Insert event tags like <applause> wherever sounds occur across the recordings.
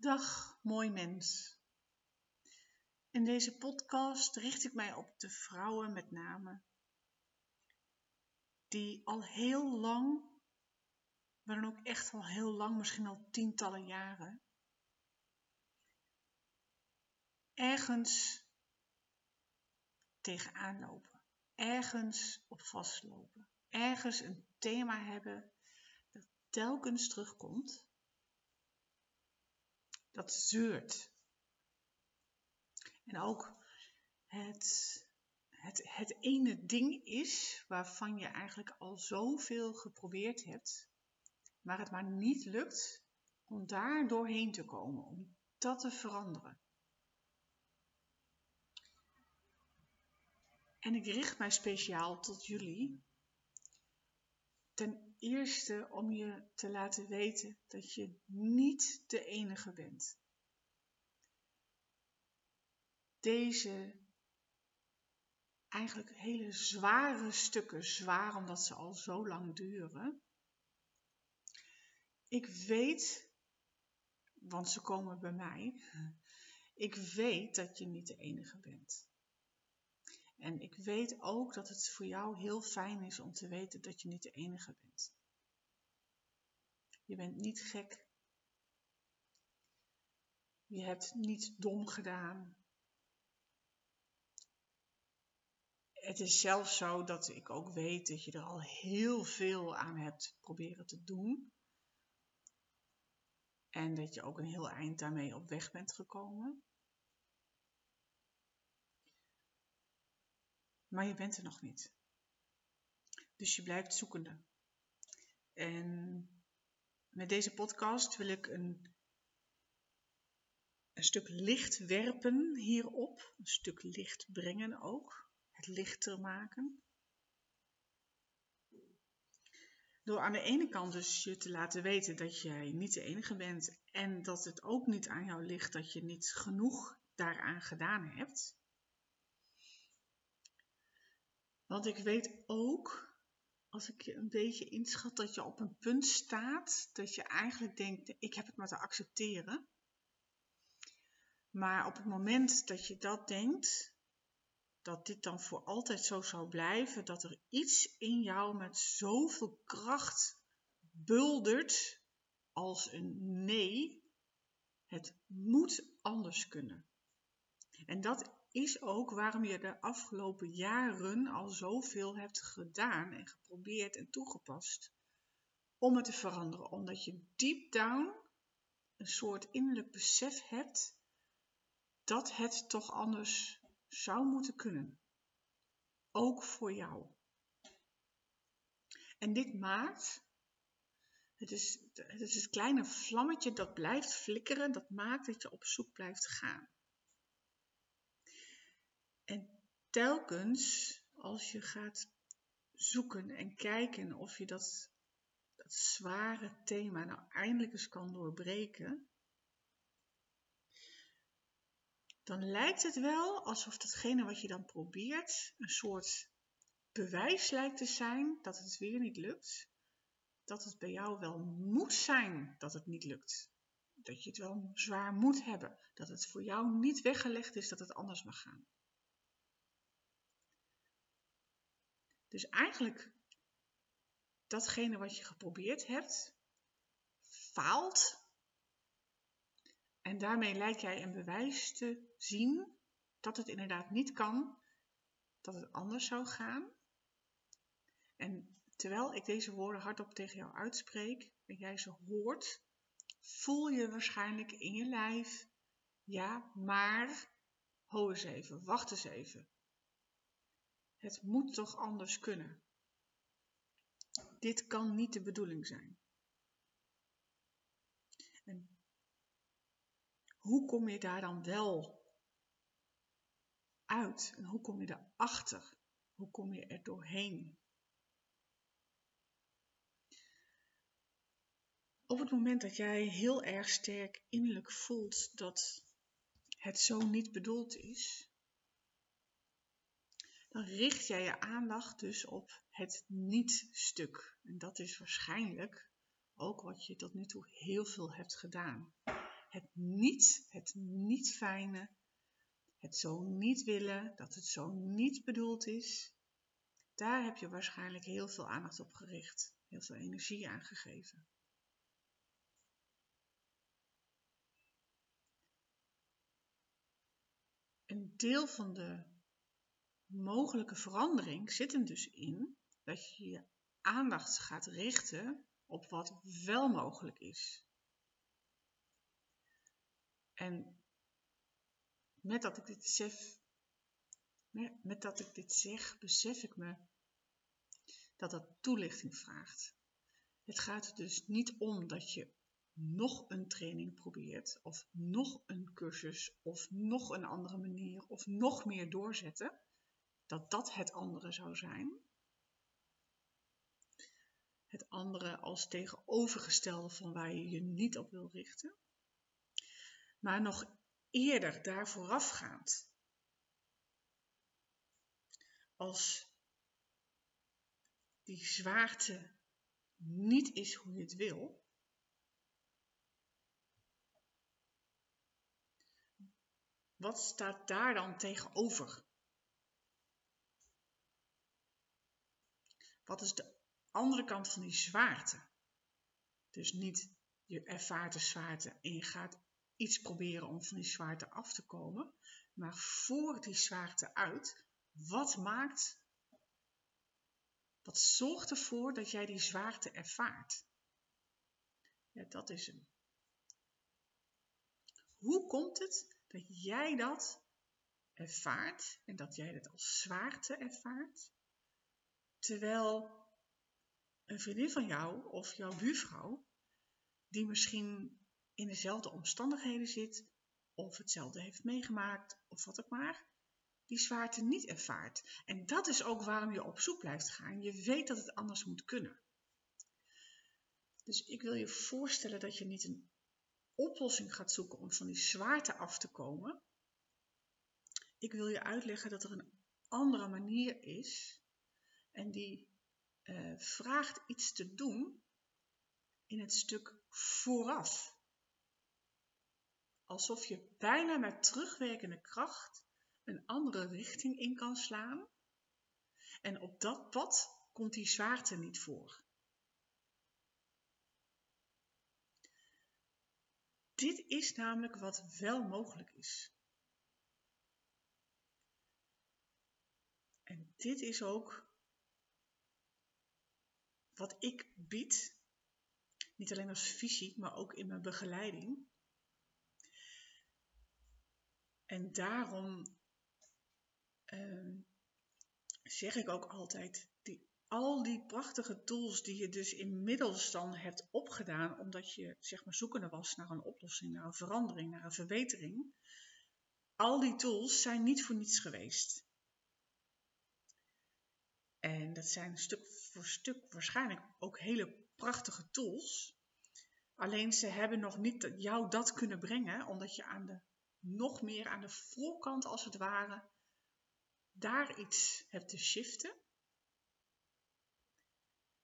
Dag, mooi mens. In deze podcast richt ik mij op de vrouwen met name, die al heel lang, maar dan ook echt al heel lang, misschien al tientallen jaren, ergens tegenaan lopen, ergens op vastlopen, ergens een thema hebben dat telkens terugkomt dat zeurt. En ook het, het, het ene ding is waarvan je eigenlijk al zoveel geprobeerd hebt, maar het maar niet lukt om daar doorheen te komen, om dat te veranderen. En ik richt mij speciaal tot jullie. Ten eerste om je te laten weten dat je niet de enige bent. Deze eigenlijk hele zware stukken, zwaar omdat ze al zo lang duren. Ik weet, want ze komen bij mij, <laughs> ik weet dat je niet de enige bent. En ik weet ook dat het voor jou heel fijn is om te weten dat je niet de enige bent. Je bent niet gek. Je hebt niet dom gedaan. Het is zelfs zo dat ik ook weet dat je er al heel veel aan hebt proberen te doen. En dat je ook een heel eind daarmee op weg bent gekomen. Maar je bent er nog niet. Dus je blijft zoekende. En met deze podcast wil ik een, een stuk licht werpen hierop, een stuk licht brengen ook, het lichter maken. Door aan de ene kant dus je te laten weten dat jij niet de enige bent en dat het ook niet aan jou ligt dat je niet genoeg daaraan gedaan hebt. Want ik weet ook, als ik je een beetje inschat, dat je op een punt staat dat je eigenlijk denkt, ik heb het maar te accepteren. Maar op het moment dat je dat denkt, dat dit dan voor altijd zo zou blijven, dat er iets in jou met zoveel kracht buldert als een nee, het moet anders kunnen. En dat is ook waarom je de afgelopen jaren al zoveel hebt gedaan en geprobeerd en toegepast om het te veranderen. Omdat je deep down een soort innerlijk besef hebt dat het toch anders zou moeten kunnen. Ook voor jou. En dit maakt, het is, het kleine vlammetje dat blijft flikkeren, dat maakt dat je op zoek blijft gaan. En telkens als je gaat zoeken en kijken of je dat, dat zware thema nou eindelijk eens kan doorbreken, dan lijkt het wel alsof datgene wat je dan probeert een soort bewijs lijkt te zijn dat het weer niet lukt. Dat het bij jou wel moet zijn dat het niet lukt. Dat je het wel zwaar moet hebben. Dat het voor jou niet weggelegd is dat het anders mag gaan. Dus eigenlijk datgene wat je geprobeerd hebt, faalt. En daarmee lijkt jij een bewijs te zien dat het inderdaad niet kan, dat het anders zou gaan. En terwijl ik deze woorden hardop tegen jou uitspreek en jij ze hoort, voel je waarschijnlijk in je lijf, ja, maar, ho eens even, wacht eens even. Het moet toch anders kunnen. Dit kan niet de bedoeling zijn. En hoe kom je daar dan wel uit? En hoe kom je erachter? Hoe kom je er doorheen? Op het moment dat jij heel erg sterk innerlijk voelt dat het zo niet bedoeld is, dan richt jij je aandacht dus op het niet-stuk. En dat is waarschijnlijk ook wat je tot nu toe heel veel hebt gedaan. het niet, het niet fijne, het zo niet willen, dat het zo niet bedoeld is, daar heb je waarschijnlijk heel veel aandacht op gericht, heel veel energie aan gegeven. Een deel van de mogelijke verandering zit hem dus in dat je je aandacht gaat richten op wat wel mogelijk is. En met dat ik dit zeg, met dat ik dit zeg, besef ik me dat dat toelichting vraagt. Het gaat er dus niet om dat je nog een training probeert, of nog een cursus, of nog een andere manier, of nog meer doorzetten, dat dat het andere zou zijn. Het andere als tegenovergestelde van waar je je niet op wil richten. Maar nog eerder daar voorafgaand. Als die zwaarte niet is hoe je het wil, wat staat daar dan tegenover? Wat is de andere kant van die zwaarte? Dus niet je ervaart de zwaarte en je gaat iets proberen om van die zwaarte af te komen, maar voor die zwaarte uit, wat maakt, wat zorgt ervoor dat jij die zwaarte ervaart? Ja, dat is hem. Hoe komt het dat jij dat ervaart en dat jij dat als zwaarte ervaart, terwijl een vriendin van jou of jouw buurvrouw, die misschien in dezelfde omstandigheden zit, of hetzelfde heeft meegemaakt, of wat ook maar, die zwaarte niet ervaart. En dat is ook waarom je op zoek blijft gaan. Je weet dat het anders moet kunnen. Dus ik wil je voorstellen dat je niet een oplossing gaat zoeken om van die zwaarte af te komen. Ik wil je uitleggen dat er een andere manier is en die uh, vraagt iets te doen in het stuk vooraf alsof je bijna met terugwerkende kracht een andere richting in kan slaan. En op dat pad komt die zwaarte niet voor. Dit is namelijk wat wel mogelijk is. En dit is ook wat ik bied, niet alleen als visie, maar ook in mijn begeleiding. En daarom ehm, zeg ik ook altijd, die, al die prachtige tools die je dus inmiddels dan hebt opgedaan, omdat je zeg maar zoekende was naar een oplossing, naar een verandering, naar een verbetering, al die tools zijn niet voor niets geweest. En dat zijn stuk voor stuk waarschijnlijk ook hele prachtige tools. Alleen ze hebben nog niet jou dat kunnen brengen, omdat je aan de nog meer aan de voorkant als het ware daar iets hebt te shiften.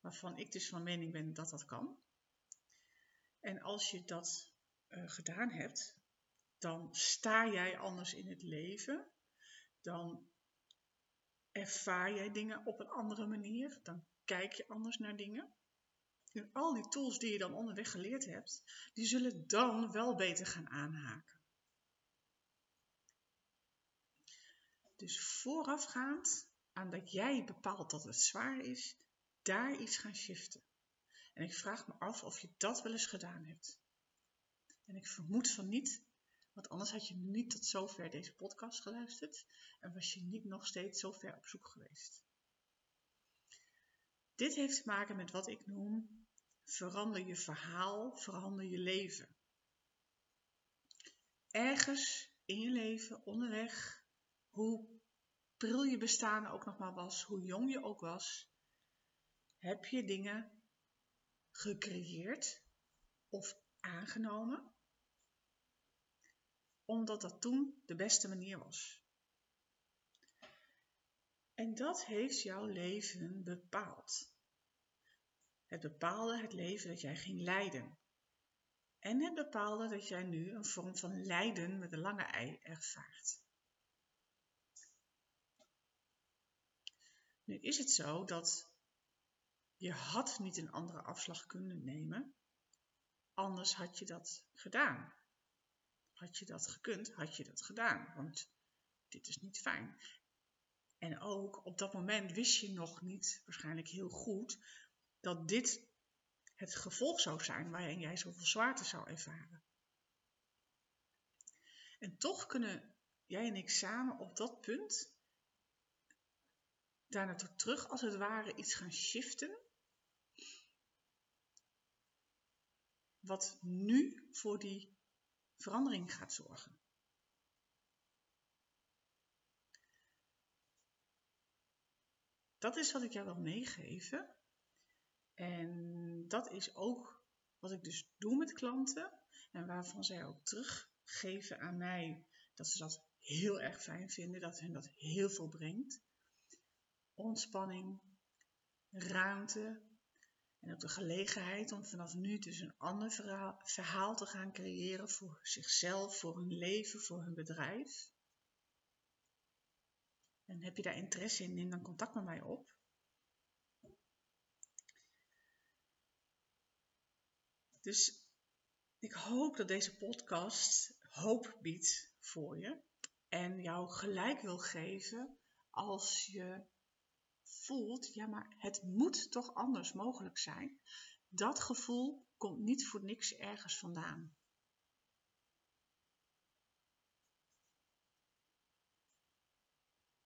Waarvan ik dus van mening ben dat dat kan. En als je dat uh, gedaan hebt, dan sta jij anders in het leven. Dan ervaar jij dingen op een andere manier. Dan kijk je anders naar dingen. En al die tools die je dan onderweg geleerd hebt, die zullen dan wel beter gaan aanhaken. Dus voorafgaand aan dat jij bepaalt dat het zwaar is, daar iets gaan shiften. En ik vraag me af of je dat wel eens gedaan hebt. En ik vermoed van niet, want anders had je niet tot zover deze podcast geluisterd en was je niet nog steeds zo ver op zoek geweest. Dit heeft te maken met wat ik noem verander je verhaal, verander je leven. Ergens in je leven, onderweg, hoe pril je bestaan ook nog maar was, hoe jong je ook was, heb je dingen gecreëerd of aangenomen, omdat dat toen de beste manier was. En dat heeft jouw leven bepaald. Het bepaalde het leven dat jij ging leiden. en het bepaalde dat jij nu een vorm van lijden met een lange ei ervaart. Nu is het zo dat je had niet een andere afslag kunnen nemen, anders had je dat gedaan. Had je dat gekund, had je dat gedaan, want dit is niet fijn. En ook op dat moment wist je nog niet, waarschijnlijk heel goed, dat dit het gevolg zou zijn waarin jij zoveel zwaarte zou ervaren. En toch kunnen jij en ik samen op dat punt daar naartoe terug, als het ware, iets gaan shiften. Wat nu voor die verandering gaat zorgen. Dat is wat ik jou wil meegeven. En dat is ook wat ik dus doe met klanten en waarvan zij ook teruggeven aan mij dat ze dat heel erg fijn vinden, dat hen dat heel veel brengt. Ontspanning, ruimte en ook de gelegenheid om vanaf nu dus een ander verhaal, verhaal te gaan creëren voor zichzelf, voor hun leven, voor hun bedrijf. En heb je daar interesse in, neem dan contact met mij op. Dus ik hoop dat deze podcast hoop biedt voor je en jou gelijk wil geven als je voelt, ja maar het moet toch anders mogelijk zijn. Dat gevoel komt niet voor niks ergens vandaan.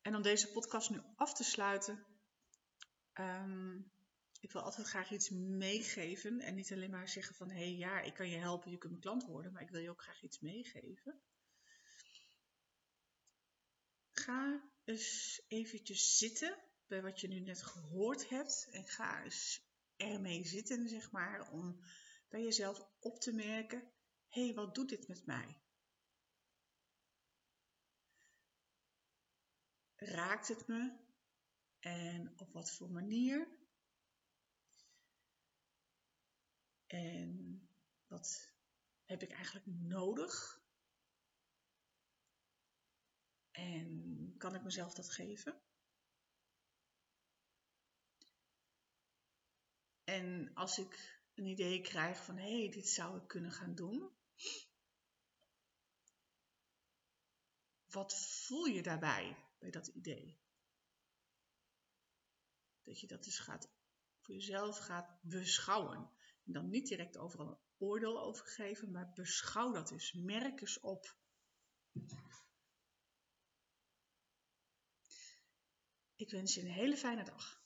En om deze podcast nu af te sluiten, um, ik wil altijd graag iets meegeven en niet alleen maar zeggen van hé hey, ja, ik kan je helpen, je kunt mijn klant worden, maar ik wil je ook graag iets meegeven. Ga eens eventjes zitten bij wat je nu net gehoord hebt en ga eens ermee zitten, zeg maar, om bij jezelf op te merken, hé, hey, wat doet dit met mij? Raakt het me? En op wat voor manier? En wat heb ik eigenlijk nodig? En kan ik mezelf dat geven? En als ik een idee krijg van hé, hey, dit zou ik kunnen gaan doen. Wat voel je daarbij, bij dat idee? Dat je dat dus gaat voor jezelf gaat beschouwen. En dan niet direct overal een oordeel over geven, maar beschouw dat eens. Merk eens op. Ik wens je een hele fijne dag.